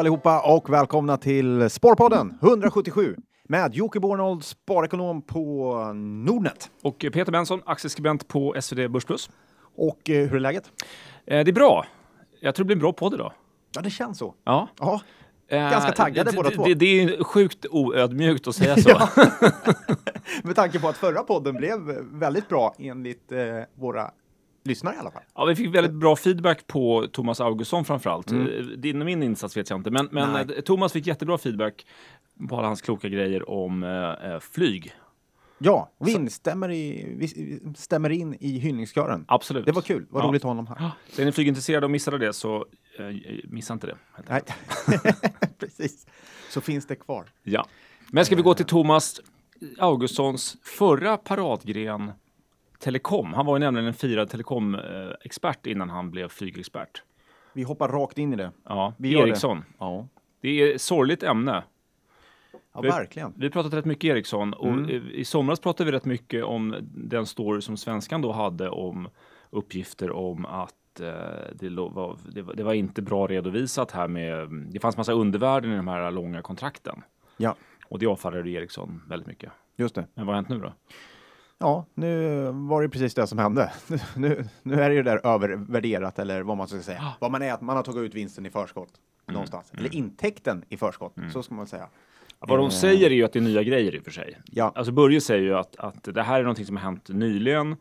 Allihopa och välkomna till Sparpodden 177 med Jocke Bornold, sparekonom på Nordnet. Och Peter Benson, aktieskribent på SvD Börsplus. Och eh, hur är läget? Eh, det är bra. Jag tror det blir en bra podd idag. Ja, det känns så. Ja. Ja, Eh, Ganska taggade det, båda det, två. Det, det är sjukt oödmjukt att säga så. med tanke på att förra podden blev väldigt bra enligt eh, våra lyssnare i alla fall. Ja, vi fick väldigt bra feedback på Thomas Augustsson framförallt. Mm. Din och min insats vet jag inte, men, men Nej. eh, Thomas fick jättebra feedback på alla hans kloka grejer om eh, eh, flyg. Ja, vi instämmer i, vi stämmer in i hyllningskören. Absolut. Det var kul, vad Ja. roligt att ha honom här. Så är ni flygintresserade och missade det så eh, missa inte det. Nej, precis. Så finns det kvar. Ja. Men ska vi gå till Thomas Augustssons förra paradgren telekom. Han var ju nämligen en firad telekomexpert innan han blev flygexpert. Vi hoppar rakt in i det. Ja, Vi gör det. Ericsson. Ja, Det är ett sorgligt ämne. ja Vi- verkligen. Vi har pratat rätt mycket Ericsson och Mm. i- somras pratade vi rätt mycket om den story som svenskan då hade om uppgifter om att eh, det, var, det, var, det var inte bra redovisat här med, det fanns massa undervärden i de här långa kontrakten. Ja, Och det avfärdade Ericsson väldigt mycket. just det. Men vad har hänt nu då? Ja, nu var det precis det som hände. Nu, nu är det ju där övervärderat eller vad man ska säga. Ah. Vad man är att man har tagit ut vinsten i förskott Mm. någonstans. Eller intäkten i förskott, så ska man säga. Vad de Eh, säger är ju att det är nya grejer i och för sig. Ja, Alltså Börje säger ju att, att det här är någonting som har hänt nyligen.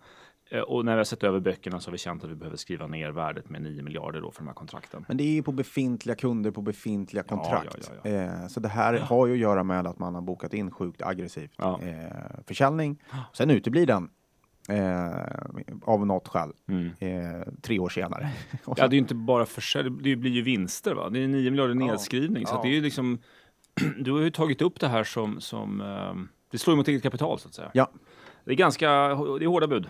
Eh, Och när vi har sett över böckerna så har vi känt att vi behöver skriva ner värdet med 9 miljarder då för de här kontrakten. men det är ju på befintliga kunder på befintliga Ja, kontrakt. ja, Eh, så det här har ju att göra med att man har bokat in sjukt aggressivt Ja. eh, försäljning. Sen uteblir den eh, av något skäl Mm. eh, tre år senare. Ja, det är ju inte bara försäljning, det blir ju vinster va? Det är 9 miljarder Ja. nedskrivning. Så Ja. det är ju liksom, du har ju tagit upp det här som, som eh, det slår ju mot eget kapital så att säga. Ja. Det är ganska, det är hårda bud.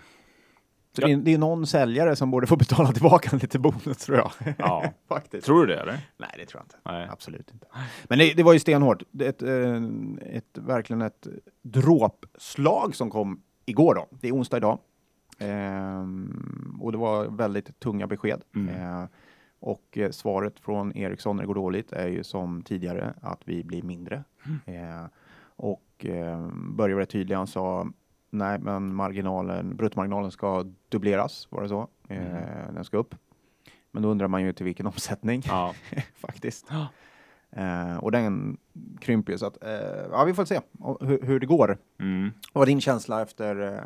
Så det, är, det är någon säljare som borde få betala tillbaka lite bonus tror jag. Ja. Faktiskt. Tror du det eller? Nej, det tror jag inte. Nej. Absolut inte. Men det, det var ju stenhårt. Det är ett, eh, ett, verkligen ett dråpslag som kom igår då. Det är onsdag idag. Ehm, och det var väldigt tunga besked. Mm. Eh, och eh, svaret från Ericsson när det går dåligt är ju som tidigare att vi blir mindre. Eh, och eh, Börje var tydlig. Han sa nej, men marginalen, bruttomarginalen ska dubbleras, var det så? Eh, Den ska upp. Men då undrar man ju till vilken omsättning Ja. faktiskt. Ja. Eh, och den krymper ju så att, eh, ja vi får se hur, hur det går. Mm. Vad var din känsla efter, eh,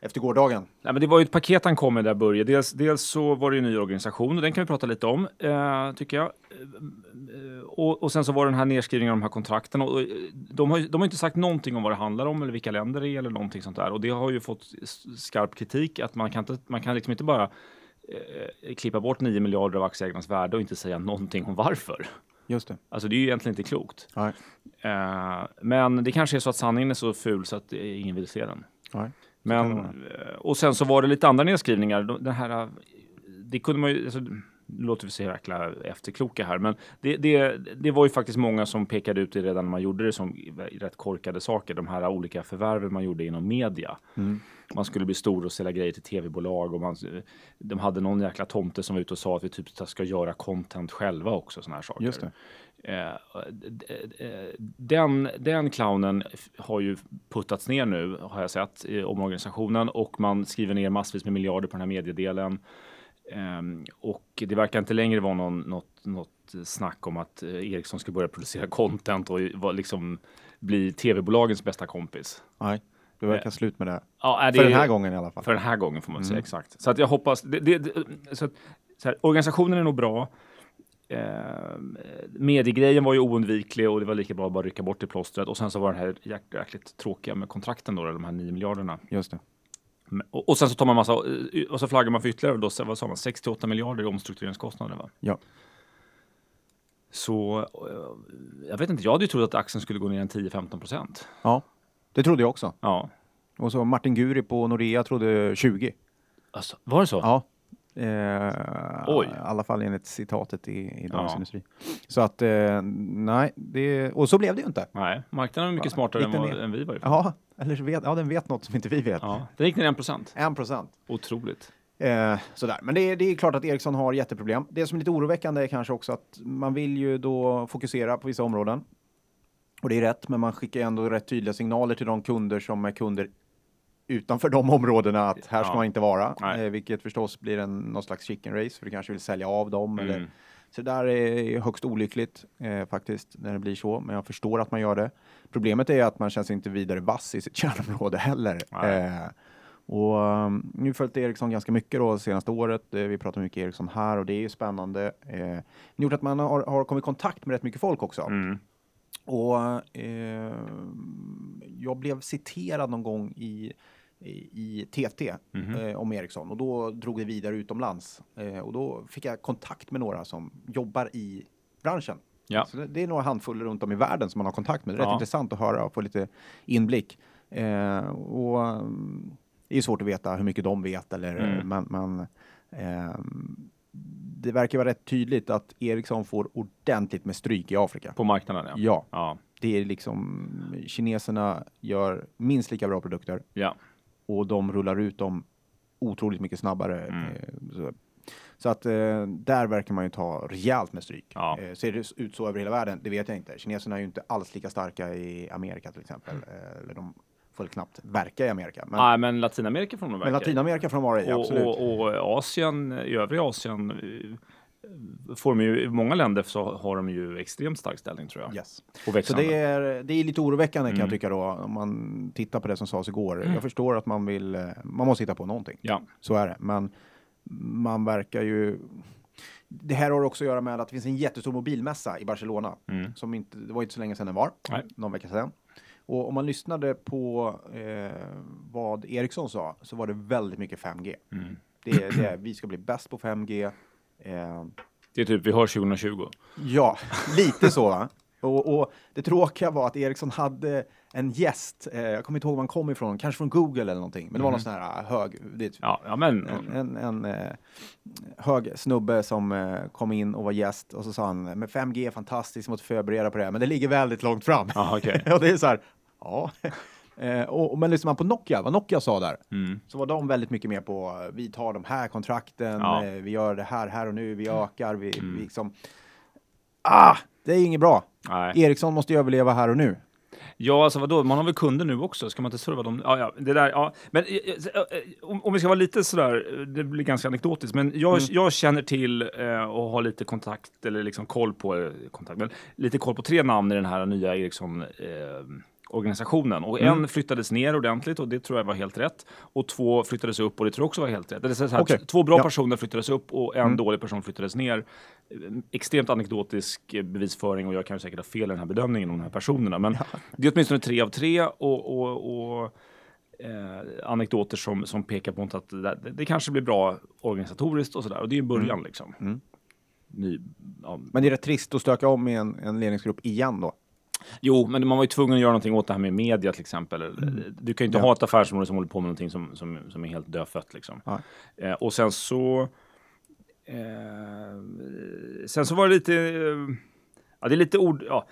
efter gårdagen? Nej, men det var ju ett paket han kom med där Börje. Dels, dels så var det ju en ny organisation och den kan vi prata lite om, eh, tycker jag. Eh, Och, och sen så var det den här nedskrivningen av de här kontrakten. Och, de, har, de har inte sagt någonting om vad det handlar om eller vilka länder det är eller någonting sånt där. Och det har ju fått skarp kritik att man kan, inte, man kan liksom inte bara eh, klippa bort 9 miljarder av aktieägarnas värde och inte säga någonting om varför. Just det. Alltså det är ju egentligen inte klokt. Eh, men det kanske är så att sanningen är så ful så att ingen vill se den. Nej. Men, eh, och sen så var det lite andra nedskrivningar. De- Den här, eh, det kunde man ju, alltså, låter vi så jäkla efterkloka här, men det, det, det var ju faktiskt många som pekade ut det redan när man gjorde det som rätt korkade saker. De här olika förvärven man gjorde inom media. Mm. Man skulle bli stor och sälja grejer till tv-bolag och man, de hade någon jäkla tomte som var ute och sa att vi typ ska göra content själva också, såna här saker. Just det. Eh, d- den, den clownen har ju puttats ner nu, har jag sett, i omorganisationen och man skriver ner massvis med miljarder på den här mediedelen. Ehm, och det verkar inte längre vara någon, något, något snack om att eh, Ericsson ska börja producera content och liksom bli tv-bolagens bästa kompis. Nej. Det verkar slut med det. Ja, är det, För den här gången i alla fall. För den här gången får man säga Mm. exakt. Så att jag hoppas, det, det, så att, så här, organisationen är nog bra. Eh, mediegrejen var ju oundviklig och det var lika bra att bara rycka bort det plåstret. Och sen så var det här jäk, jäkligt tråkiga med kontrakten då, de här 9 miljarderna. Just det. Och, och sen så tar man massa, eh, och så flaggar man för ytterligare, då, vad sa man, 68 miljarder i omstruktureringskostnader va? Ja. Så, eh, jag vet inte, jag hade ju trott att aktien skulle gå ner en 10-15 procent. Ja, det trodde jag också. Ja. Och så Martin Guri på Nordea trodde 20. Alltså, var det så? Ja. Eh, Oj. I alla fall enligt citatet i, i Dagens Ja. Industri. Så att, eh, nej, det, och så blev det ju inte. Nej, marknaden är mycket smartare än, vad, än vi var. Ja, eller vet, ja, den vet något som inte vi vet. Ja, den gick ner en procent. En procent. Otroligt. Eh, sådär. Men det är, det är klart att Ericsson har jätteproblem. Det som är lite oroväckande är kanske också att man vill ju då fokusera på vissa områden. Och det är rätt, men man skickar ändå rätt tydliga signaler till de kunder som är kunder utanför de områdena att här ska Ja. man inte vara. Nej. Eh, vilket förstås blir en, någon slags chicken race, för du kanske vill sälja av dem. Mm. Eller, så det där är högst olyckligt eh, faktiskt, när det blir så. Men jag förstår att man gör det. Problemet är att man känns inte vidare vass i sitt kärnområde heller. Eh, och um, nu följt Ericsson ganska mycket då senaste året. Eh, vi pratar mycket Ericsson här och det är ju spännande. Eh, gjort att man har, har kommit i kontakt med rätt mycket folk också. Mm. Och eh, jag blev citerad någon gång i, i, TT Mhm. eh, om Ericsson och då drog vi vidare utomlands. Eh, och då fick jag kontakt med några som jobbar i branschen. Ja. Så det, det är några handfuller runt om i världen som man har kontakt med. Det är rätt Ja. intressant att höra och få lite inblick. Eh, och mm, det är svårt att veta hur mycket de vet, eller, Mm. men, men ehm, det verkar vara rätt tydligt att Ericsson får ordentligt med stryk i Afrika. På marknaden, ja. Ja, Ja. det är liksom kineserna gör minst lika bra produkter ja. Och de rullar ut dem otroligt mycket snabbare. Mm. Eh, Så, så att eh, där verkar man ju ta rejält med stryk. Ja. Eh, ser det ut så över hela världen? Det vet jag inte. Kineserna är ju inte alls lika starka i Amerika till exempel. Mm. Eller de får knappt verka i Amerika. Men, Nej, men Latinamerika får de men verka i. Latinamerika får de vara i, och, absolut. och, och Asien, i övriga Asien, får de ju, i många länder så har de ju extremt stark ställning tror jag. Yes. Så det är, det är lite oroväckande kan Mm. jag tycka då, om man tittar på det som sades igår. Jag förstår att man vill, eh, man måste hitta på någonting. Ja. Så är det. Men man verkar ju... Det här har också att göra med att det finns en jättestor mobilmässa i Barcelona. Mm. Som inte, det var inte så länge sedan den var. Nej. Någon vecka sedan. Och om man lyssnade på eh, vad Ericsson sa så var det väldigt mycket 5G. Mm. Det, det är, vi ska bli bäst på 5G. Eh, Det är typ, vi har 2020. Ja, lite så. Och, och det tråkiga var att Ericsson hade en gäst, eh, jag kommer inte ihåg var han kom ifrån, kanske från Google eller någonting, men det var någon sån här hög, det, är Ja, ja men... en, en, en eh, hög snubbe som eh, kom in och var gäst och så sa han, med 5G är fantastiskt, måste förbereda på det, här, men det ligger väldigt långt fram. Ja, okej. och det är så här, ja. Eh, och, men lyssnar man på Nokia, vad Nokia sa där, Mm. så var de väldigt mycket mer på, eh, vi tar de här kontrakten, Ja. Mm. eh, vi gör det här, här och nu, vi ökar, vi, vi liksom... Ah, det är inget bra. Nej. Ericsson måste ju överleva här och nu. Ja, alltså vadå? Man har väl kunder nu också? Ska man inte serva dem? Ja, ja, det där, ja. Men eh, eh, om, om vi ska vara lite sådär, det blir ganska anekdotiskt, men jag, Mm. jag känner till eh, och har lite kontakt, eller liksom koll på, kontakt, men lite koll på tre namn i den här nya Ericsson eh, organisationen och Mm. en flyttades ner ordentligt och det tror jag var helt rätt och två flyttades upp och det tror jag också var helt rätt. Det är så här, Okej. Två bra Ja. personer flyttades upp och en Mm. dålig person flyttades ner. Eh, Extremt anekdotisk eh, bevisföring och jag kan ju säkert ha fel i den här bedömningen om de här personerna, men det är åtminstone tre av tre och, och, och eh, anekdoter som, som pekar på att det, det, det kanske blir bra organisatoriskt och sådär. Och det är en början liksom. Mm. Ny, ja. Men det är rätt trist att stöka om i en, en ledningsgrupp igen då. Jo, men man var ju tvungen att göra någonting åt det här med media till exempel. Du kan ju inte Mm. Ja. ha ett affärsområde som håller på med någonting som, som, som är helt dödfött liksom. Ja. Eh, och sen så... Eh, sen så var det lite... Eh, ja, det är lite ord... Ja,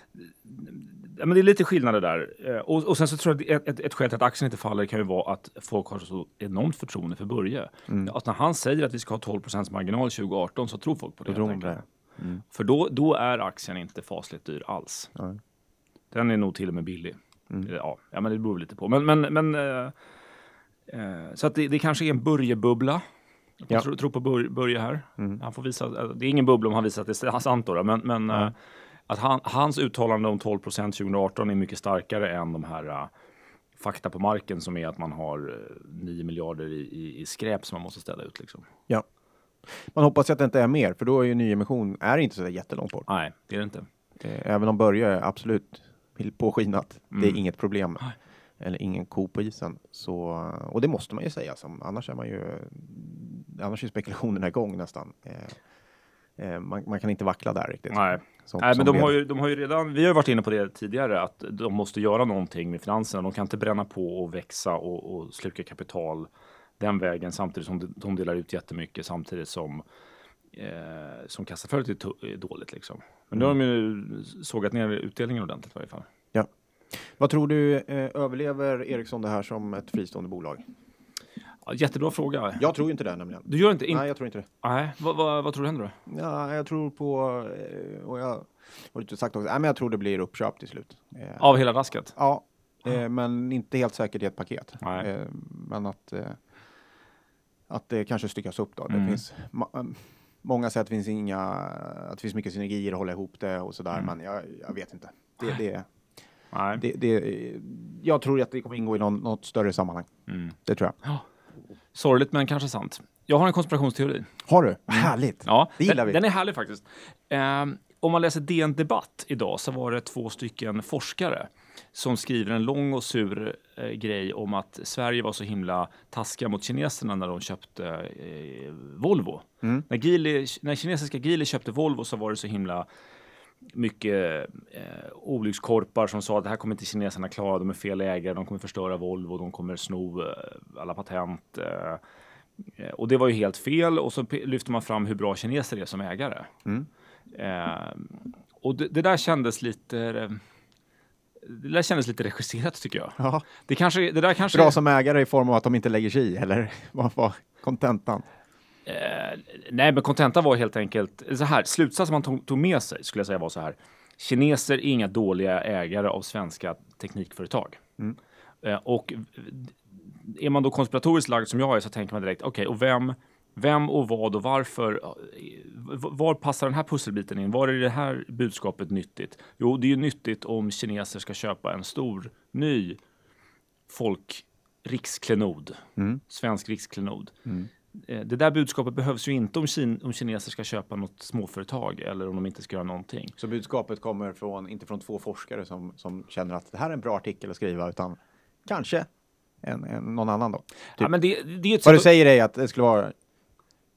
men det är lite skillnader där. Eh, Och, och sen så tror jag att ett, ett, skäl till att aktien inte faller kan ju vara att folk har så enormt förtroende för Börje. Mm. Att när han säger att vi ska ha 12% marginal 2018 så tror folk på det. Det. Mm. För då, då är aktien inte fasligt dyr alls. Nej. Den är nog till och med billig. Mm. Ja, ja, men det beror lite på. Men, men, men eh, eh, så att det, det kanske är en Börje-bubbla. Jag Ja. tror, tror på Bör, Börje här. Mm. Han får visa, eh, det är ingen bubbla om han visar att det är sant då, men, men Ja. eh, att han, hans uttalande om 12% 2018 är mycket starkare än de här eh, fakta på marken som är att man har eh, 9 miljarder i, i, i skräp som man måste ställa ut. Liksom. Ja. Man hoppas ju att det inte är mer, för då är ju nyemission är inte så jättelångt bort. Nej, det är det inte. Eh, Även om Börje absolut vill påskina att det är Mm. inget problem. Nej. Eller ingen ko på isen. Så, och det måste man ju säga, som, annars är man ju annars är spekulationerna igång nästan. Eh, eh, man, man kan inte vackla där riktigt. Nej. Som, Nej, men de har, ju, de har ju redan, vi har varit inne på det tidigare, att de måste göra någonting med finanserna. De kan inte bränna på och växa och, och sluka kapital den vägen samtidigt som de, de delar ut jättemycket samtidigt som, eh, som kassaflödet är, är dåligt. Liksom. Men nu har de ju sågat ner utdelningen ordentligt i varje fall. Vad tror du, eh, överlever Ericsson det här som ett fristående bolag? Ja, jättebra fråga. Jag tror inte det nämligen. Du gör inte? In... Nej, jag tror inte det. Nej. Vad, vad, vad tror du händer då? Ja, jag tror på, eh, och jag har inte sagt också, nej, men jag tror det blir uppköp till slut. Eh, Av hela rasket? Ja, eh, men inte helt säkert i ett paket. Nej. Men att, att det kanske styckas upp då. Mm. Det finns, ma- um, många säger att det finns inga, att det finns mycket synergier att hålla ihop det och sådär, Mm. men jag, jag vet inte. Det, det, Nej. det, det, jag tror att det kommer ingå i någon, något större sammanhang. Mm. Det tror jag. Sorgligt men kanske sant. Jag har en konspirationsteori. Har du? Härligt! Ja, Det gillar den, vi. den är härlig faktiskt. Ehm, om man läser DN Debatt idag så var det två stycken forskare som skriver en lång och sur eh, grej om att Sverige var så himla taskiga mot kineserna när de köpte eh, Volvo. Mm. När, Geely, när kinesiska Geely köpte Volvo så var det så himla mycket eh, olyckskorpar som sa att det här kommer inte kineserna klara, de är fel ägare, de kommer förstöra Volvo, de kommer sno eh, alla patent. Eh, eh, och det var ju helt fel och så lyfter man fram hur bra kineser är som ägare. Mm. Eh, och det, det där kändes lite eh, det där kändes lite regisserat tycker jag. Ja. Det, kanske, det där kanske... Bra som ägare i form av att de inte lägger sig i, eller vad var kontentan? Eh, nej, men kontenta var helt enkelt så här. Slutsatsen man tog, tog med sig skulle jag säga var så här. Kineser är inga dåliga ägare av svenska teknikföretag. Mm. Eh, och är man då konspiratoriskt lagd som jag är så tänker man direkt, okej, och vem, vem och vad och varför? eh, Var passar den här pusselbiten in? Var är det här budskapet nyttigt? Jo, det är ju nyttigt om kineser ska köpa en stor ny folk riksklenod, Mm. svensk riksklenod. Mm. Eh, Det där budskapet behövs ju inte om, kin- om kineser ska köpa något småföretag eller om de inte ska göra någonting. Så budskapet kommer från, inte från två forskare som, som känner att det här är en bra artikel att skriva, utan kanske en, en, någon annan då. Ja, men det, det, är ett Vad du säger är att det skulle vara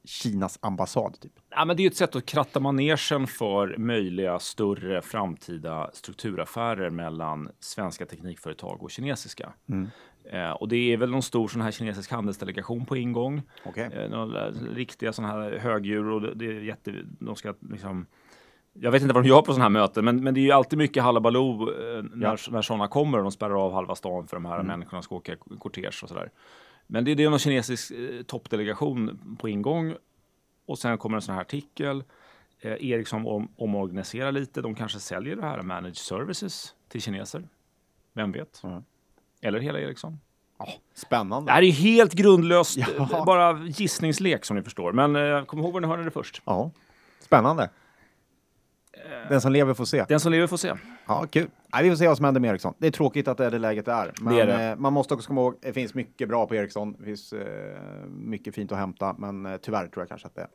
Kinas ambassad, typ. ja, men det är ett sätt att kratta manegen för möjliga större framtida strukturaffärer mellan svenska teknikföretag och kinesiska. Mm. Eh, och det är väl någon stor sån här kinesisk handelsdelegation på ingång. Okej. Eh, några riktiga sådana här högdjur och det, är jätte, de ska liksom jag vet inte vad de gör på sådana här möten, men, men det är ju alltid mycket halabaloo eh, när, när sådana kommer och de spärrar av halva stan för de här människorna ska åka kortege och sådär. Men det, är någon kinesisk eh, toppdelegation på ingång och sen kommer en sån här artikel. Eh, Ericsson om, omorganiserar lite. De kanske säljer det här managed services till kineser. Vem vet? Mm. Eller hela Ericsson. Ja, spännande. Det här är helt grundlöst, Ja. eh, bara gissningslek som ni förstår. Men eh, kom ihåg var ni hörde det först. Ja, spännande. Den som lever får se. Den som lever får se. Ja, kul. Nej, vi får se vad som händer med Ericsson. Det är tråkigt att det är det läget det är. Men Det är det. Eh, man måste också komma ihåg, det finns mycket bra på Ericsson. Det finns eh, mycket fint att hämta, men eh, tyvärr tror jag kanske att det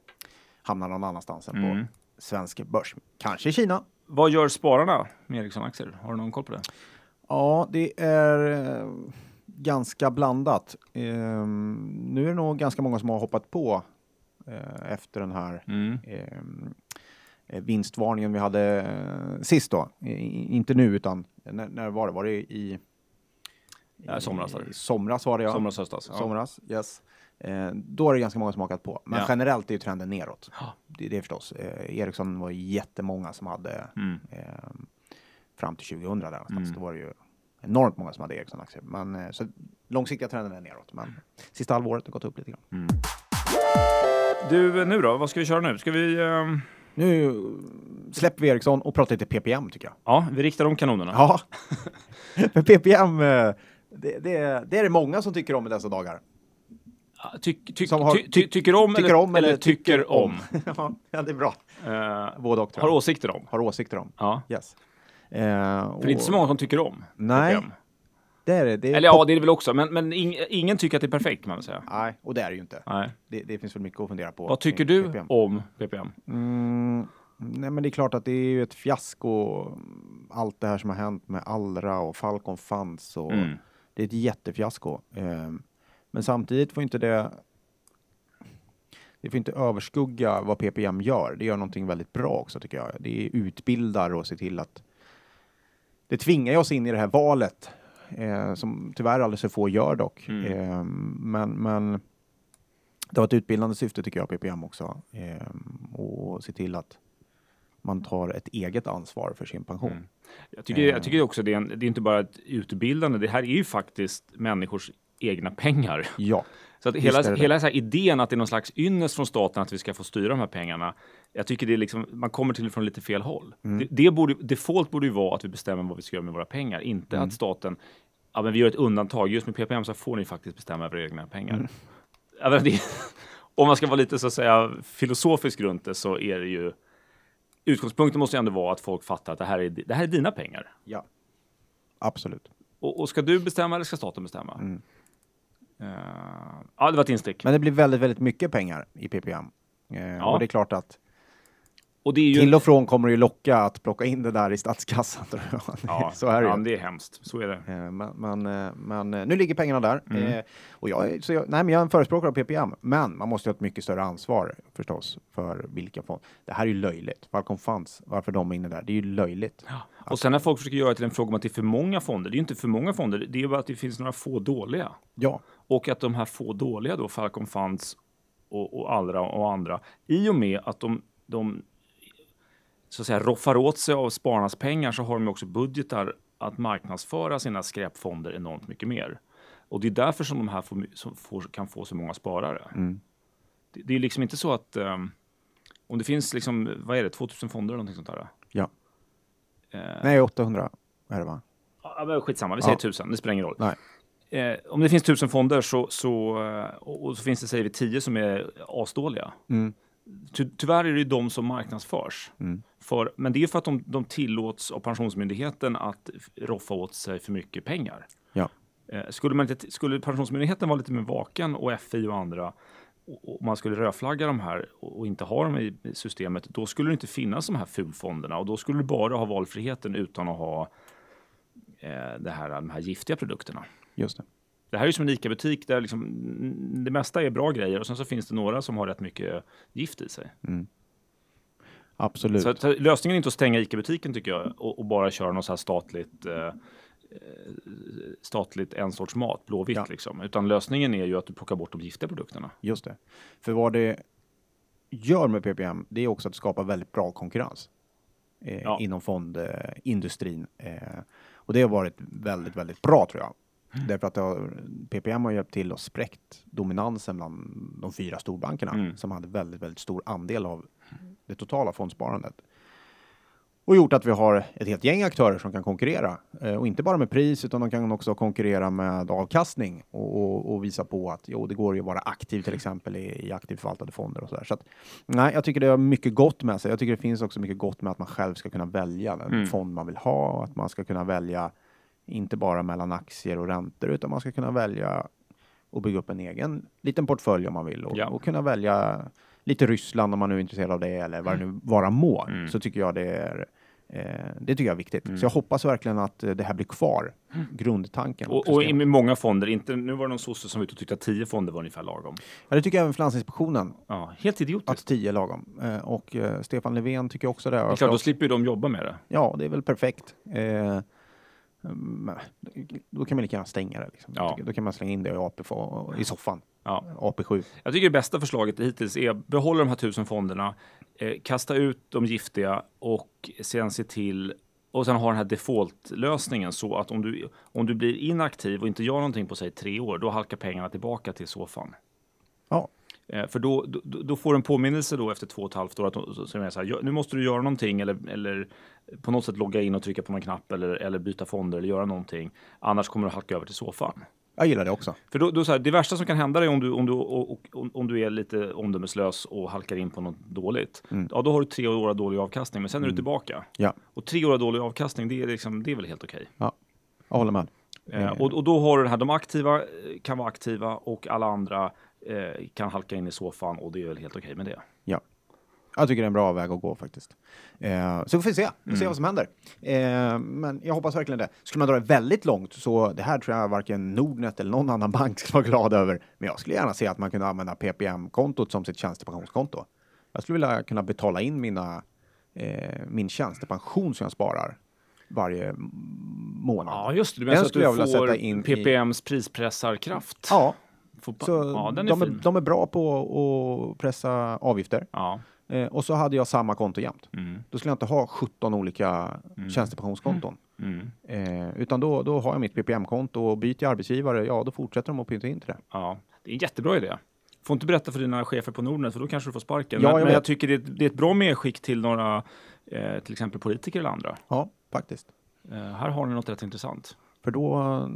hamnar någon annanstans än Mm. på svensk börs. Kanske i Kina. Vad gör spararna med Ericsson-aktier? Har du någon koll på det? Ja, det är eh, ganska blandat. Ehm, nu är det nog ganska många som har hoppat på eh, efter den här Mm. Eh, vinstvarningen vi hade eh, sist då. Inte nu, utan när, när var det? Var det i... Ja, somras var det. I somras var det, ja. Somras, höstas. Ja. Somras, yes. Eh, då är det ganska många som hakat på. Men Ja. generellt är ju trenden neråt. Ja. Det, det är förstås. Eh, Ericsson var jättemånga som hade Mm. eh, fram till 2000 där någonstans. Mm. Då var det ju enormt många som hade Ericsson-aktier. Men eh, så långsiktiga trenden är neråt. Men sista halvåret har gått upp lite grann. Mm. Du, nu då? Vad ska vi köra nu? Ska vi... ehm, Nu släpper vi Ericsson och pratar lite PPM tycker jag. Ja, vi riktar om kanonerna. Ja, för PPM, eh, det, det, det är det många som tycker om i dessa dagar. Ty, ty, har- ty, ty, tycker om, Tycker eller, om eller tycker om? ja, det är bra. Eh, Både och har åsikter om? Har åsikter om. Ja. Yes. Eh, För det är inte så många som tycker om Nej, PPM. Det är det. det är Eller ja, det är det väl också. Men, men ing, ingen tycker att det är perfekt kan man väl säga. Nej, och det är det ju inte. Nej. Det, det finns väl mycket att fundera på. Vad tycker du PPM. om PPM? Mm, nej, men det är klart att det är ju ett fiasko. Allt det här som har hänt med Allra och Falcon Funds och Mm. det är ett jättefiasko. Eh, men samtidigt får inte det det får inte överskugga vad PPM gör. Det gör någonting väldigt bra också tycker jag. Det utbildar och ser till att det tvingar oss in i det här valet eh, som tyvärr alldeles för få gör dock. Mm. Eh, men, men det har ett utbildande syfte tycker jag, PPM också. Eh, och se till att man tar ett eget ansvar för sin pension. Mm. Jag tycker, jag tycker också det är, en, det är inte bara ett utbildande. Det här är ju faktiskt människors egna pengar. Ja, Så att hela, hela så här idén att det är någon slags ynnest från staten att vi ska få styra de här pengarna. Jag tycker det är liksom, man kommer till det från lite fel håll. Mm. Det, det borde, default borde ju vara att vi bestämmer vad vi ska göra med våra pengar, inte Mm. att staten, ja men vi gör ett undantag, just med PPM så får ni faktiskt bestämma över egna pengar. Mm. Ja, det, om man ska vara lite så att säga filosofisk runt det så är det ju Utgångspunkten måste ju ändå vara att folk fattar att det här är, det här är dina pengar. Ja. Absolut. Och, och ska du bestämma eller ska staten bestämma? Mm. Eh, ja, det var ett instick. Men det blir väldigt, väldigt mycket pengar i PPM. Eh, Och det är klart att Och det är ju till och från kommer det ju locka att plocka in det där i statskassan. Tror jag. Ja, så är det ja, ju. det är hemskt. Så är det. Eh, Men, men, eh, men eh, nu ligger pengarna där. Mm. Och jag, är- så jag, nej, men jag är en förespråkare av PPM, men man måste ju ha ett mycket större ansvar förstås för vilka fonder. Det här är ju löjligt. Falcon Funds, varför de är inne där, det är ju löjligt. Och sen när folk försöker göra det till en fråga om att det är för många fonder. Det är ju inte för många fonder. Det är ju bara att det finns några få dåliga. Ja, Och att de här få dåliga då, Falcon Funds och, och andra och andra, i och med att de, de så att säga roffar åt sig av spararnas pengar så har de också budgetar att marknadsföra sina skräpfonder enormt mycket mer. Och det är därför som de här får, får, kan få så många sparare. Mm. Det, det är liksom inte så att ehm, om det finns liksom, vad är det, 2000 fonder eller någonting sånt där? ja. Eh, Nej, 800 är det va? Ja, men skitsamma, vi säger Ja. tusen, det spelar ingen roll. Nej. Eh, om det finns tusen fonder så, så, eh, och, och så finns det, säger vi, tio som är asdåliga. Mm. Ty, tyvärr är det ju de som marknadsförs. Mm. För, men det är för att de, de tillåts av Pensionsmyndigheten att roffa åt sig för mycket pengar. Ja. Eh, skulle, man inte, skulle Pensionsmyndigheten vara lite mer vaken och FI och andra och, man skulle rödflagga de här och, inte ha dem i, i systemet, då skulle det inte finnas de här fulfonderna och då skulle du bara ha valfriheten utan att ha eh, det här, de här giftiga produkterna. Just det. Det här är ju som en ICA-butik där liksom, mm, det mesta är bra grejer och sen så finns det några som har rätt mycket gift i sig. Absolut. Så, så lösningen är inte att stänga ICA-butiken tycker jag och, och bara köra något så här statligt eh, eh, statligt en sorts mat, blåvitt Ja. liksom. Utan lösningen är ju att du plockar bort de giftiga produkterna. Just det. För vad det gör med PPM, det är också att skapa väldigt bra konkurrens eh, Ja. inom fondindustrin. Eh, och det har varit väldigt, väldigt bra tror jag. Därför att har, PPM har hjälpt till att spräckt dominansen bland de fyra storbankerna Mm. som hade väldigt, väldigt stor andel av det totala fondsparandet. Och gjort att vi har ett helt gäng aktörer som kan konkurrera. Eh, och inte bara med pris, utan de kan också konkurrera med avkastning och, och, och visa på att jo, det går ju att vara aktiv till exempel i, i aktivt förvaltade fonder och sådär. Så att, nej, jag tycker det har mycket gott med sig. Jag tycker det finns också mycket gott med att man själv ska kunna välja den Mm. fond man vill ha och att man ska kunna välja inte bara mellan aktier och räntor, utan man ska kunna välja och bygga upp en egen liten portfölj om man vill och, Ja. och kunna välja lite Ryssland om man nu är intresserad av det eller vad det nu vara må. Mm. Så tycker jag det är eh, det tycker jag är viktigt. Så jag hoppas verkligen att eh, det här blir kvar. Grundtanken. Och, och med många fonder, inte, nu var det någon sosse som var ute och tyckte att tio fonder var ungefär lagom. ja, det tycker även Finansinspektionen, Ja, helt idiotiskt. att 10 är lagom. Eh, och Stefan Löfven tycker också det. det är klart, då slipper ju de jobba med det. Ja, det är väl perfekt. Men då kan man lika gärna stänga det. Liksom. Ja. Då kan man slänga in det i, AP, i soffan. Ja. AP7. Jag tycker det bästa förslaget hittills är att behålla de här tusen fonderna, eh, kasta ut de giftiga och sen se till och sen ha den här default-lösningen så att om du, om du blir inaktiv och inte gör någonting på säg tre år, då halkar pengarna tillbaka till soffan. Ja, för då, då, då får du en påminnelse då efter två och ett halvt år att som är så här, "Ja, nu måste du göra någonting eller, eller på något sätt logga in och trycka på någon knapp eller, eller byta fonder eller göra någonting. Annars kommer du halka över till soffan. jag gillar det också. För då, då så här, det värsta som kan hända dig om du, om, du, och, och, om- du är lite omdömeslös och halkar in på något dåligt. Ja, då har du tre år av dålig avkastning, men sen är du tillbaka. Ja, Och tre år av dålig avkastning, det är, liksom, det är väl helt okej. ja. jag håller med. Eh, och, och då har du det här, de aktiva eh, kan vara aktiva och alla andra eh, kan halka in i soffan och det är väl helt okej med det. Ja. Jag tycker det är en bra väg att gå faktiskt. Eh, så får vi se, vi får se vad som händer. Eh, men jag hoppas verkligen det. Skulle man dra det väldigt långt så det här tror jag varken Nordnet eller någon annan bank skulle vara glad över. Men jag skulle gärna se att man kunde använda PPM-kontot som sitt tjänstepensionskonto. Jag skulle vilja kunna betala in mina, eh, min tjänstepension som jag sparar varje månad. Ja, just det. Du menar så att du får i- PPMs prispressarkraft? Ja, Får- så ja, den är de, är, fin. de är bra på att pressa avgifter. Ja. Eh, och så hade jag samma konto jämt. Mm. Då skulle jag inte ha 17 olika tjänstepensionskonton. Mm. Eh, utan då, då har jag mitt PPM-konto och byter jag arbetsgivare, ja då fortsätter de att pynta in till det. Ja, det är en jättebra idé. Får inte berätta för dina chefer på Nordnet för då kanske du får sparken. Ja, men jag men jag tycker det är, det är ett bra medskick till några, eh, till exempel politiker eller andra. Ja, faktiskt. Eh, här har ni något rätt intressant. För då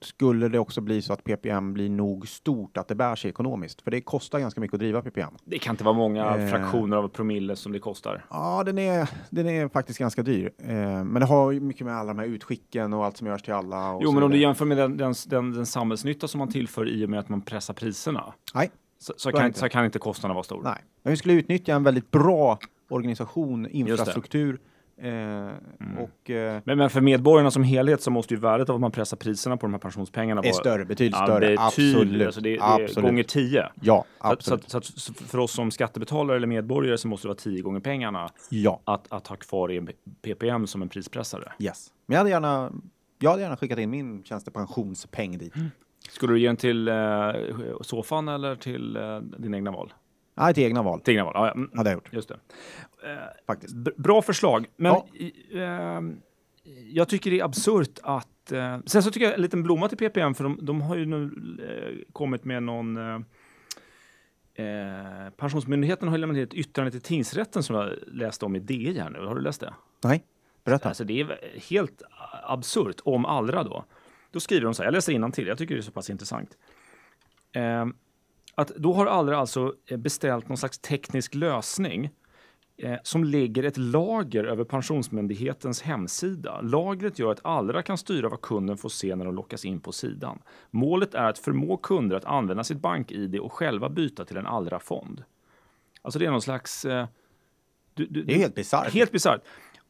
skulle det också bli så att PPM blir nog stort att det bär sig ekonomiskt. För det kostar ganska mycket att driva PPM. Det kan inte vara många Eh. fraktioner av promille som det kostar. Ja, den är, den är faktiskt ganska dyr. Eh, men det har ju mycket med alla de här utskicken och allt som görs till alla. Jo, men om du jämför med den, den, den, den samhällsnytta som man tillför i och med att man pressar priserna. Nej, Så, så, kan, inte. så kan inte kostnaden vara stor. nej. Men vi skulle utnyttja en väldigt bra organisation, infrastruktur. Eh, Och eh, Men, men för medborgarna som helhet så måste ju värdet av att man pressar priserna på de här pensionspengarna är vara större, betydligt Ja, större. betydligt. Absolut. Alltså det, det är absolut. gånger tio. Ja, Så, så, absolut. att, så, att, så för oss som skattebetalare eller medborgare så måste det vara tio gånger pengarna ja, att, att ha kvar i en PPM som en prispressare. yes. Men jag hade gärna, jag hade gärna skickat in min tjänstepensionspeng dit. Skulle du ge den till eh, soffan eller till eh, din egna val? Nej, till egna val. Till egna val, ja, ja. Mm, Hade jag gjort, just det. faktiskt. B- bra förslag, men Ja. ehm, jag tycker det är absurt att... Eh, sen så tycker jag en liten blomma till PPM, för de, de har ju nu eh, kommit med någon... Eh, eh, Pensionsmyndigheten har lämnat ett yttrande till tingsrätten som jag läste om i DI här nu. Har du läst det? Nej, berätta. Alltså det är helt absurt om Allra då. Då skriver de så här, jag läser till. jag tycker det är så pass intressant. Eh, att då har Allra alltså eh, beställt någon slags teknisk lösning eh, som lägger ett lager över Pensionsmyndighetens hemsida. Lagret gör att Allra kan styra vad kunden får se när de lockas in på sidan. Målet är att förmå kunder att använda sitt bank-id och själva byta till en Allra-fond. Alltså det är någon slags... Eh, du, du, Det är helt bisarrt. Helt bisarrt.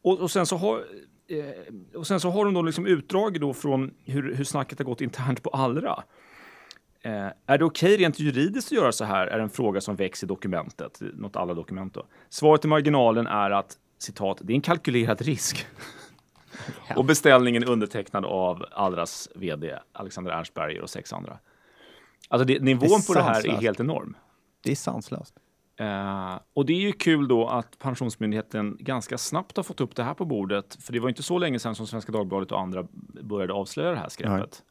Och, och, sen så har, eh, och sen så har de då liksom utdrag då från hur, hur snacket har gått internt på Allra. Eh, är det okej rent juridiskt att göra så här? Är en fråga som väcks i dokumentet, något alla dokument då. Svaret i marginalen är att citat, det är en kalkylerad risk. och beställningen är undertecknad av Allras vd Alexander Ernstberger och sex andra. Alltså det, nivån på det här är helt enorm. Det är sanslöst. Eh, och det är ju kul då att Pensionsmyndigheten ganska snabbt har fått upp det här på bordet. För det var inte så länge sedan som Svenska Dagbladet och andra började avslöja det här skräpet.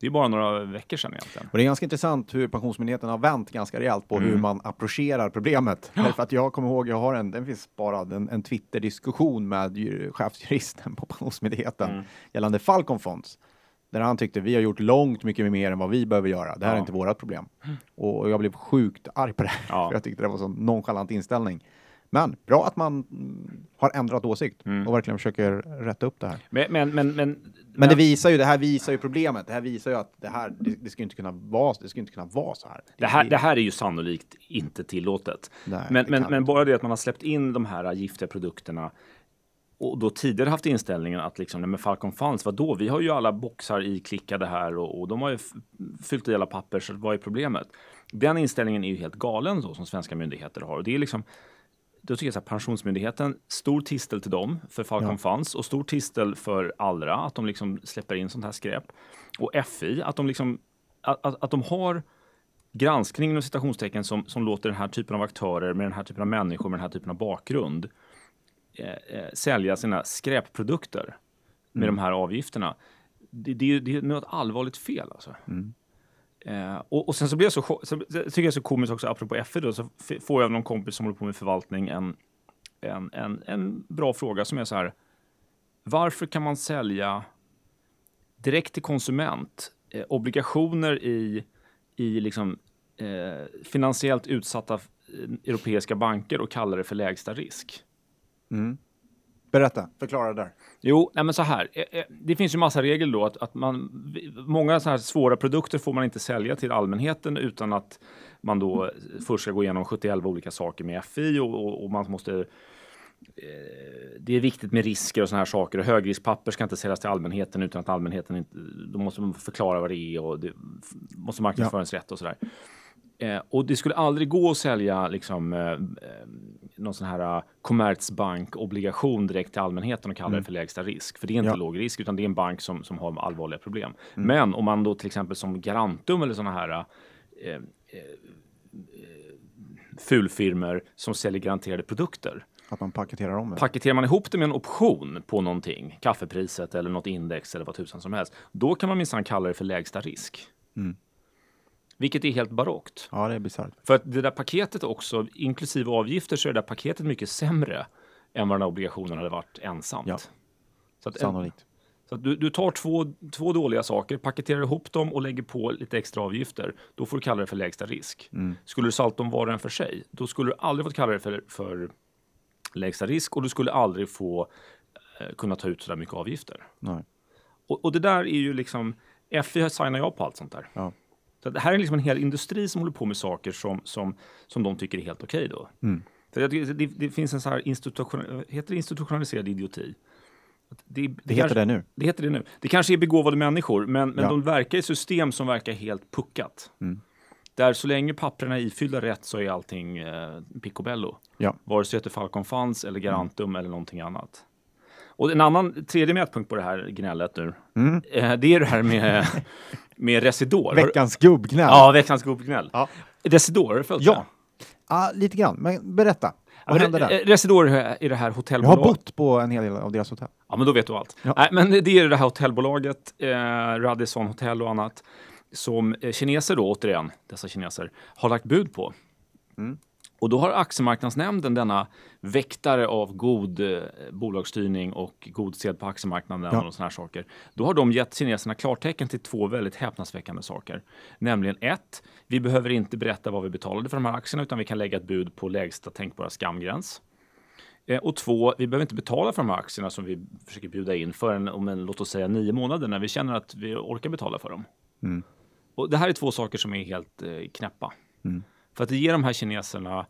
Det är bara några veckor sedan egentligen. Och det är ganska intressant hur Pensionsmyndigheten har vänt ganska rejält på Mm. hur man approcherar problemet. Därför att jag kommer ihåg, jag har en, den finns sparad, en, en Twitter-diskussion med ju- chefsjuristen på Pensionsmyndigheten Mm. gällande Falcon Fonds. Där han tyckte vi har gjort långt mycket mer än vad vi behöver göra. Det här Ja. är inte vårat problem. Och, och jag blev sjukt arg på det här, Ja. för jag tyckte det var en sån nonchalant inställning. Men bra att man har ändrat åsikt Mm. och verkligen försöker rätta upp det här. Men, men, men, men, Men det visar ju, det här visar ju problemet. Det här visar ju att det här, det, det ska inte kunna vara, det ska inte kunna vara så här. det, här, det här är ju sannolikt inte tillåtet. Nej, men, men, men bara det att man har släppt in de här giftiga produkterna och då tidigare haft inställningen att liksom, nej men Falcon Funds, vadå? Vi har ju alla boxar iklickade här och, och de har ju fyllt i alla papper, så vad är problemet? Den inställningen är ju helt galen då, som svenska myndigheter har. Och det är liksom, då tycker jag så här, Pensionsmyndigheten, stor tistel till dem för Falcon Ja. Funds och stor tistel för Allra, att de liksom släpper in sånt här skräp. Och FI, att de liksom, att, att, att de har granskning inom citationstecken som, som låter den här typen av aktörer med den här typen av människor med den här typen av bakgrund eh, eh, sälja sina skräpprodukter med de här avgifterna. Det, det, det är något allvarligt fel alltså. Eh, och, och sen så blir jag så, så, tycker jag så komiskt också, apropå FI då, så får jag av någon kompis som håller på med förvaltning en, en, en, en bra fråga som är så här. Varför kan man sälja direkt till konsument eh, obligationer i, i liksom, eh, finansiellt utsatta eh, europeiska banker och kalla det för lägsta risk? Mm. Berätta, förklara där. Jo, nej men så här. eh, eh, Det finns ju massa regler då att, att man, många så här svåra produkter får man inte sälja till allmänheten utan att man då först ska gå igenom 71 olika saker med FI och, och, och man måste eh, det är viktigt med risker och såna här saker. Och högriskpapper ska inte säljas till allmänheten utan att allmänheten inte... Då måste man förklara vad det är och det måste marknadsföringsrätt och sådär. Eh, och det skulle aldrig gå att sälja liksom, eh, eh, någon sån här eh, Commerzbank-obligation direkt till allmänheten och kalla det för lägsta risk. För det är inte Ja. låg risk, utan det är en bank som, som har allvarliga problem. Men om man då till exempel som Garantum eller såna här eh, eh, fulfirmor som säljer garanterade produkter. Att man paketerar om det. Paketerar man ihop det med en option på någonting, kaffepriset eller något index eller vad tusan som helst, då kan man minsann kalla det för lägsta risk. Mm. Vilket är helt barockt. Ja, det är bisarrt. För att det där paketet också, inklusive avgifter, så är det där paketet mycket sämre än vad den här obligationen hade varit ensamt. Ja. Så att, Sannolikt. så att du, du tar två, två dåliga saker, paketerar ihop dem och lägger på lite extra avgifter. Då får du kalla det för lägsta risk. Mm. Skulle du salta om var och en för sig, då skulle du aldrig fått kalla det för, för lägsta risk och du skulle aldrig få eh, kunna ta ut så där mycket avgifter. Nej. Och, och det där är ju liksom, FI signar jag på allt sånt där. Ja. Så det här är liksom en hel industri som håller på med saker som, som, som de tycker är helt okej då. Mm. För tycker det, det finns en så här institution, heter det institutionaliserad idioti. Det, det, Det heter kanske, det nu. det heter det nu. Det kanske är begåvade människor, men, men Ja. de verkar i system som verkar helt puckat. Mm. Där så länge papperna är ifyllda rätt så är allting eh, picobello. Ja. Vare sig det heter Falcon Funds eller Garantum eller någonting annat. Och en annan, tredje mätpunkt på det här gnället nu, Mm. eh, det är det här med, med Residor. Veckans gubbgnäll. Ja, veckans gubbgnäll. Ja. Residor, har du följt Ja. Ah, lite grann, men berätta. Vad hände där? Re- Residor är det här Jag har hotellbolaget. bott på en hel del av deras hotell. Ja, men då vet du allt. Ja. Nej, men det är det här hotellbolaget, eh, Radisson Hotel och annat, som eh, kineser då, återigen, dessa kineser, har lagt bud på. Mm. Och då har aktiemarknadsnämnden, denna väktare av god eh, bolagsstyrning och god sed på aktiemarknaden Ja. och såna här saker. Då har de gett kineserna klartecken till två väldigt häpnadsväckande saker. Nämligen ett, vi behöver inte berätta vad vi betalade för de här aktierna utan vi kan lägga ett bud på lägsta tänkbara skamgräns. Eh, Och två, vi behöver inte betala för de här aktierna som vi försöker bjuda in förrän om en, låt oss säga nio månader när vi känner att vi orkar betala för dem. Mm. Och det här är två saker som är helt eh, knäppa. Mm. För att det ger de här kineserna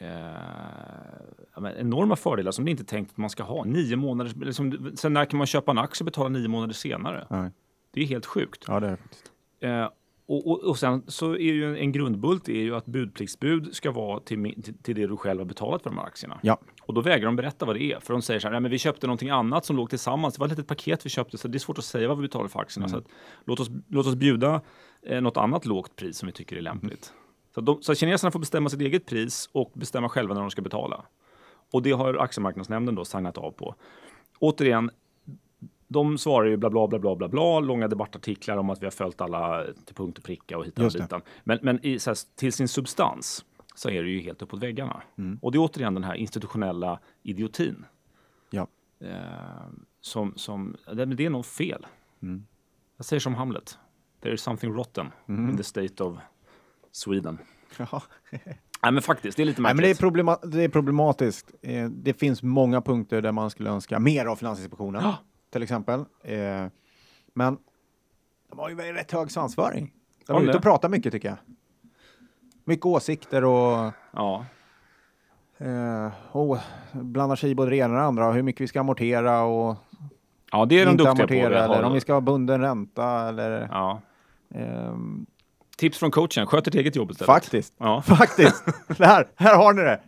eh, enorma fördelar som det inte är tänkt att man ska ha. Nio månader, liksom, sen när kan man köpa en aktie och betala nio månader senare? Nej. Det är helt sjukt. Ja, det är det. Eh, och, och, och sen så är ju en, en grundbult är ju att budpliktsbud ska vara till, till, till det du själv har betalat för de här aktierna. Ja. Och då vägrar de berätta vad det är. För de säger så här, nej men vi köpte någonting annat som låg tillsammans. Det var ett litet paket vi köpte så det är svårt att säga vad vi betalade för aktierna. Så att, låt, oss, låt oss bjuda eh, något annat lågt pris som vi tycker är lämpligt. Så, de, så kineserna får bestämma sitt eget pris och bestämma själva när de ska betala. Och det har aktiemarknadsnämnden då signat av på. Återigen, de svarar ju bla bla bla bla bla bla, långa debattartiklar om att vi har följt alla till punkt och pricka och hitan och ditan. Men, men i, här, till sin substans så är det ju helt uppåt väggarna. Mm. Och det är återigen den här institutionella idiotin. Ja. Eh, som, som, det, det är nog fel. Mm. Jag säger som Hamlet. There is something rotten Mm. in the state of Sweden. Ja. Nej men faktiskt, det är lite Nej, märkligt. men det är, problema- det är problematiskt. Eh, det finns många punkter där man skulle önska mer av Finansinspektionen, till exempel. Eh, men de har ju rätt hög svansföring. De är ute och pratar mycket, tycker jag. Mycket åsikter och, Ja. eh, och blandar sig i både det ena och det andra. Hur mycket vi ska amortera och ja, det är de inte duktiga på. amortera. Eller om vi ska ha bunden ränta eller... ja. Tips från coachen, sköt ert eget jobb istället. faktiskt. Ja. Faktiskt! här, här har ni det!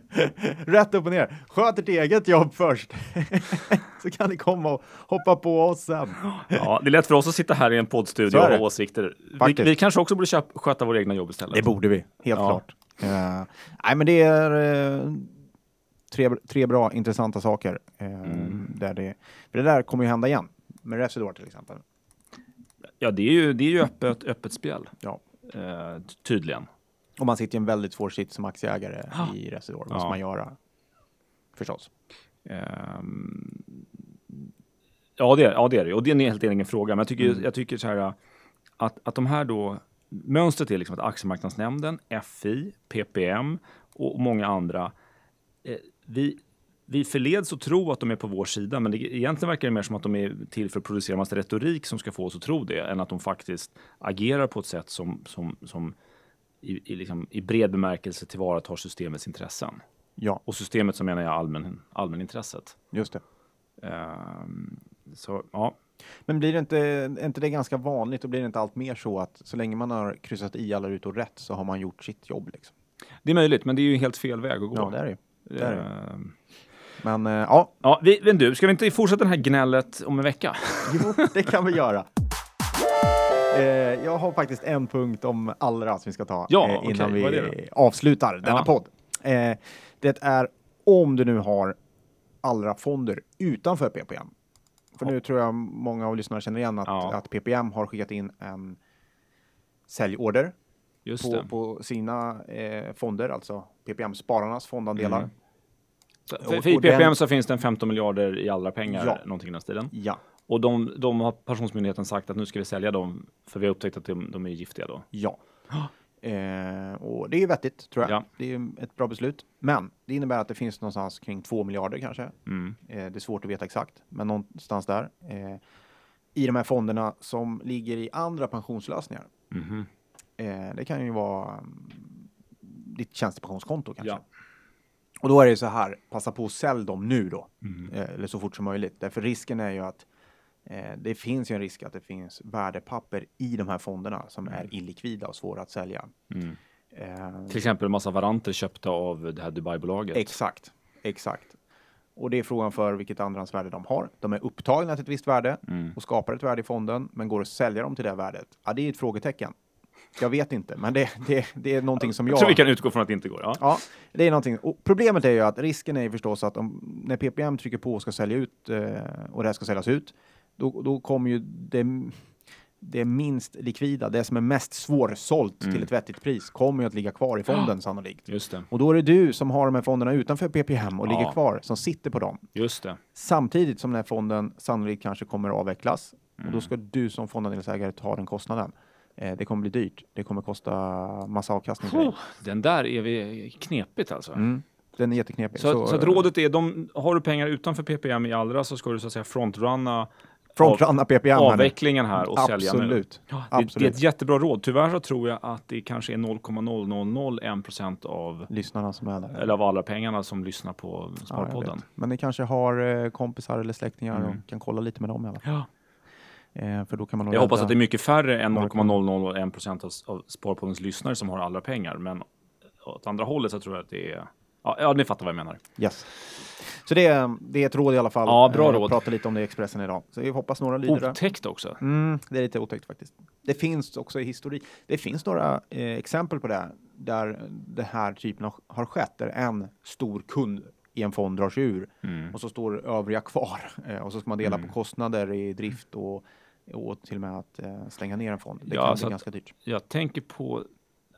Rätt upp och ner. Sköt ert eget jobb först. så kan ni komma och hoppa på oss sen. ja, det är lätt för oss att sitta här i en poddstudio och ha åsikter. Vi, vi kanske också borde köpa, sköta våra egna jobb istället. Det borde vi, helt Ja. klart. Eh, nej, men det är eh, tre, tre bra, intressanta saker. eh, Mm. där det, det där kommer ju hända igen. Med Residor till exempel. Ja, det är ju, det är ju öppet, öppet spel. Ja. Eh, ty- tydligen. Och man sitter i en väldigt svår sits som aktieägare Ja. i Residor. Vad Ja. ska man göra? Förstås. Ehm, ja, det är, ja, det är det. Och det är en helt egen fråga. Men jag tycker, Mm. jag tycker så här att, att de här då, mönstret är liksom att aktiemarknadsnämnden, FI, PPM och många andra, eh, vi, vi förleds att tro att de är på vår sida, men det, egentligen verkar det mer som att de är till för att producera massa retorik som ska få oss att tro det, än att de faktiskt agerar på ett sätt som, som, som i, i, liksom, i bred bemärkelse tillvaratar systemets intressen. Ja, Och systemet så menar jag allmän, allmänintresset. just det. Ehm, så ja, Men blir det inte, är inte det ganska vanligt och blir det inte allt mer så att så länge man har kryssat i alla rutor rätt så har man gjort sitt jobb? Liksom? det är möjligt, men det är ju helt fel väg att gå. Ja, det är det det är det. Ehm, Men eh, ja, ja, vi, men du, ska vi inte fortsätta det här gnället om en vecka? jo, det kan vi göra. Eh, jag har faktiskt en punkt om Allra som vi ska ta Ja, eh, innan det vi avslutar denna Ja. podd. Det är om du nu har allra fonder utanför PPM. För Ja. nu tror jag många av lyssnarna känner igen att, att PPM har skickat in en säljorder på, på sina eh, fonder, alltså PPM-spararnas fondandelar. Mm. Så, för, för i och den- PPM så finns det en 15 miljarder i allra pengar, Ja. någonting i den stilen. Ja, Och de, de har Pensionsmyndigheten sagt att nu ska vi sälja dem, för vi har upptäckt att de, de är giftiga då. ja. Eh, och det är ju vettigt, tror jag. Ja. Det är ju ett bra beslut. Men det innebär att det finns någonstans kring 2 miljarder kanske. Mm. Eh, det är svårt att veta exakt, men någonstans där. Eh, I de här fonderna som ligger i andra pensionslösningar. Eh, det kan ju vara mm, ditt tjänstepensionskonto kanske. Ja. Och då är det så här, passa på att sälj dem nu då. Mm. Eh, eller så fort som möjligt. Därför risken är ju att eh, det finns ju en risk att det finns värdepapper i de här fonderna som är illikvida och svåra att sälja. Mm. Eh, Till exempel en massa varanter köpta av det här Dubai-bolaget. Exakt, exakt. Och det är frågan för vilket andrahandsvärde de har. De är upptagna till ett visst värde Mm. och skapar ett värde i fonden, men går att sälja dem till det värdet? Ja, det är ett frågetecken. Jag vet inte, men det, det, det är någonting som Jag jag... tror vi kan utgå från att det inte går. Ja. Ja, det är någonting. Och problemet är ju att risken är ju förstås att om, när PPM trycker på och ska sälja ut eh, och det här ska säljas ut, då, då kommer ju det, det minst likvida, det som är mest svårsålt Mm. till ett vettigt pris, kommer ju att ligga kvar i fonden sannolikt. Just det. Och då är det du som har de här fonderna utanför PPM och Ja. ligger kvar, som sitter på dem. Just det. Samtidigt som den här fonden sannolikt kanske kommer att avvecklas. Och Mm. då ska du som fondandelsägare ta den kostnaden. Eh, det kommer bli dyrt. Det kommer kosta massa avkastning dig. Den där är vi knepigt alltså. Mm. Den är jätteknepig. Så, så, att rådet är, de, har du pengar utanför PPM i Allra så ska du så att säga frontrunna Frontrunna PPM. avvecklingen här och sälja nu. Absolut. Ja, det, det är Absolut. ett jättebra råd. Tyvärr så tror jag att det kanske är 0,0001 procent av, Lyssnarna som är där. eller av alla pengarna som lyssnar på Ja, Sparpodden. vet. Men ni kanske har eh, kompisar eller släktingar Mm. och kan kolla lite med dem i alla fall. Ja. Eh, för då kan man Jag hoppas att det är mycket färre än Några 0,001 procent av, av Sparpoddens lyssnare som har alla pengar. Men åt andra hållet så tror jag att det är... Ja, ja ni fattar vad jag menar. Yes. Så det är, det är ett råd i alla fall. Ja, bra Eh, råd. Prata lite om det i Expressen idag. Så vi hoppas några lyder. Otäckt också. Mm, det är lite otäckt faktiskt. Det finns också i historik. Det finns några eh, exempel på det där det här typen har skett. Där en stor kund i en fond drar sig ur Mm. och så står övriga kvar eh, och så ska man dela Mm. på kostnader i drift och, och till och med att eh, stänga ner en fond. Det Ja, kan så bli ganska dyrt. Jag tänker på,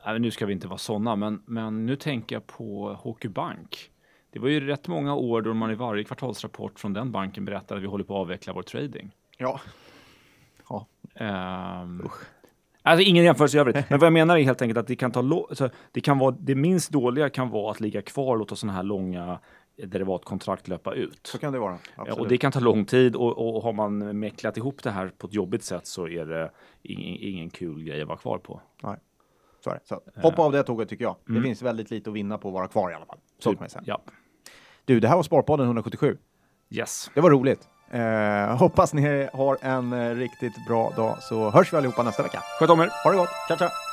nej, nu ska vi inte vara sådana, men, men nu tänker jag på HQ Bank. Det var ju rätt många år då man i varje kvartalsrapport från den banken berättade att vi håller på att avveckla vår trading. Ja. Ja. Um, alltså ingen jämförelse i övrigt, men vad jag menar är helt enkelt att det kan ta alltså, det kan vara det minst dåliga kan vara att ligga kvar och låta sådana här långa derivatkontrakt löpa ut. Så kan det vara. Absolut. och det kan ta lång tid och, och har man mäcklat ihop det här på ett jobbigt sätt så är det ingen, ingen kul grej att vara kvar på. Så är det. Så, hoppa av det tåget tycker jag. Mm. Det finns väldigt lite att vinna på att vara kvar i alla fall. Så kan man säga. Ja. Du, det här var Sparpodden 177. Yes. Det var roligt. Eh, hoppas ni har en eh, riktigt bra dag så hörs vi allihopa nästa vecka. Sköt om er. Ha det gott. Ciao, ciao.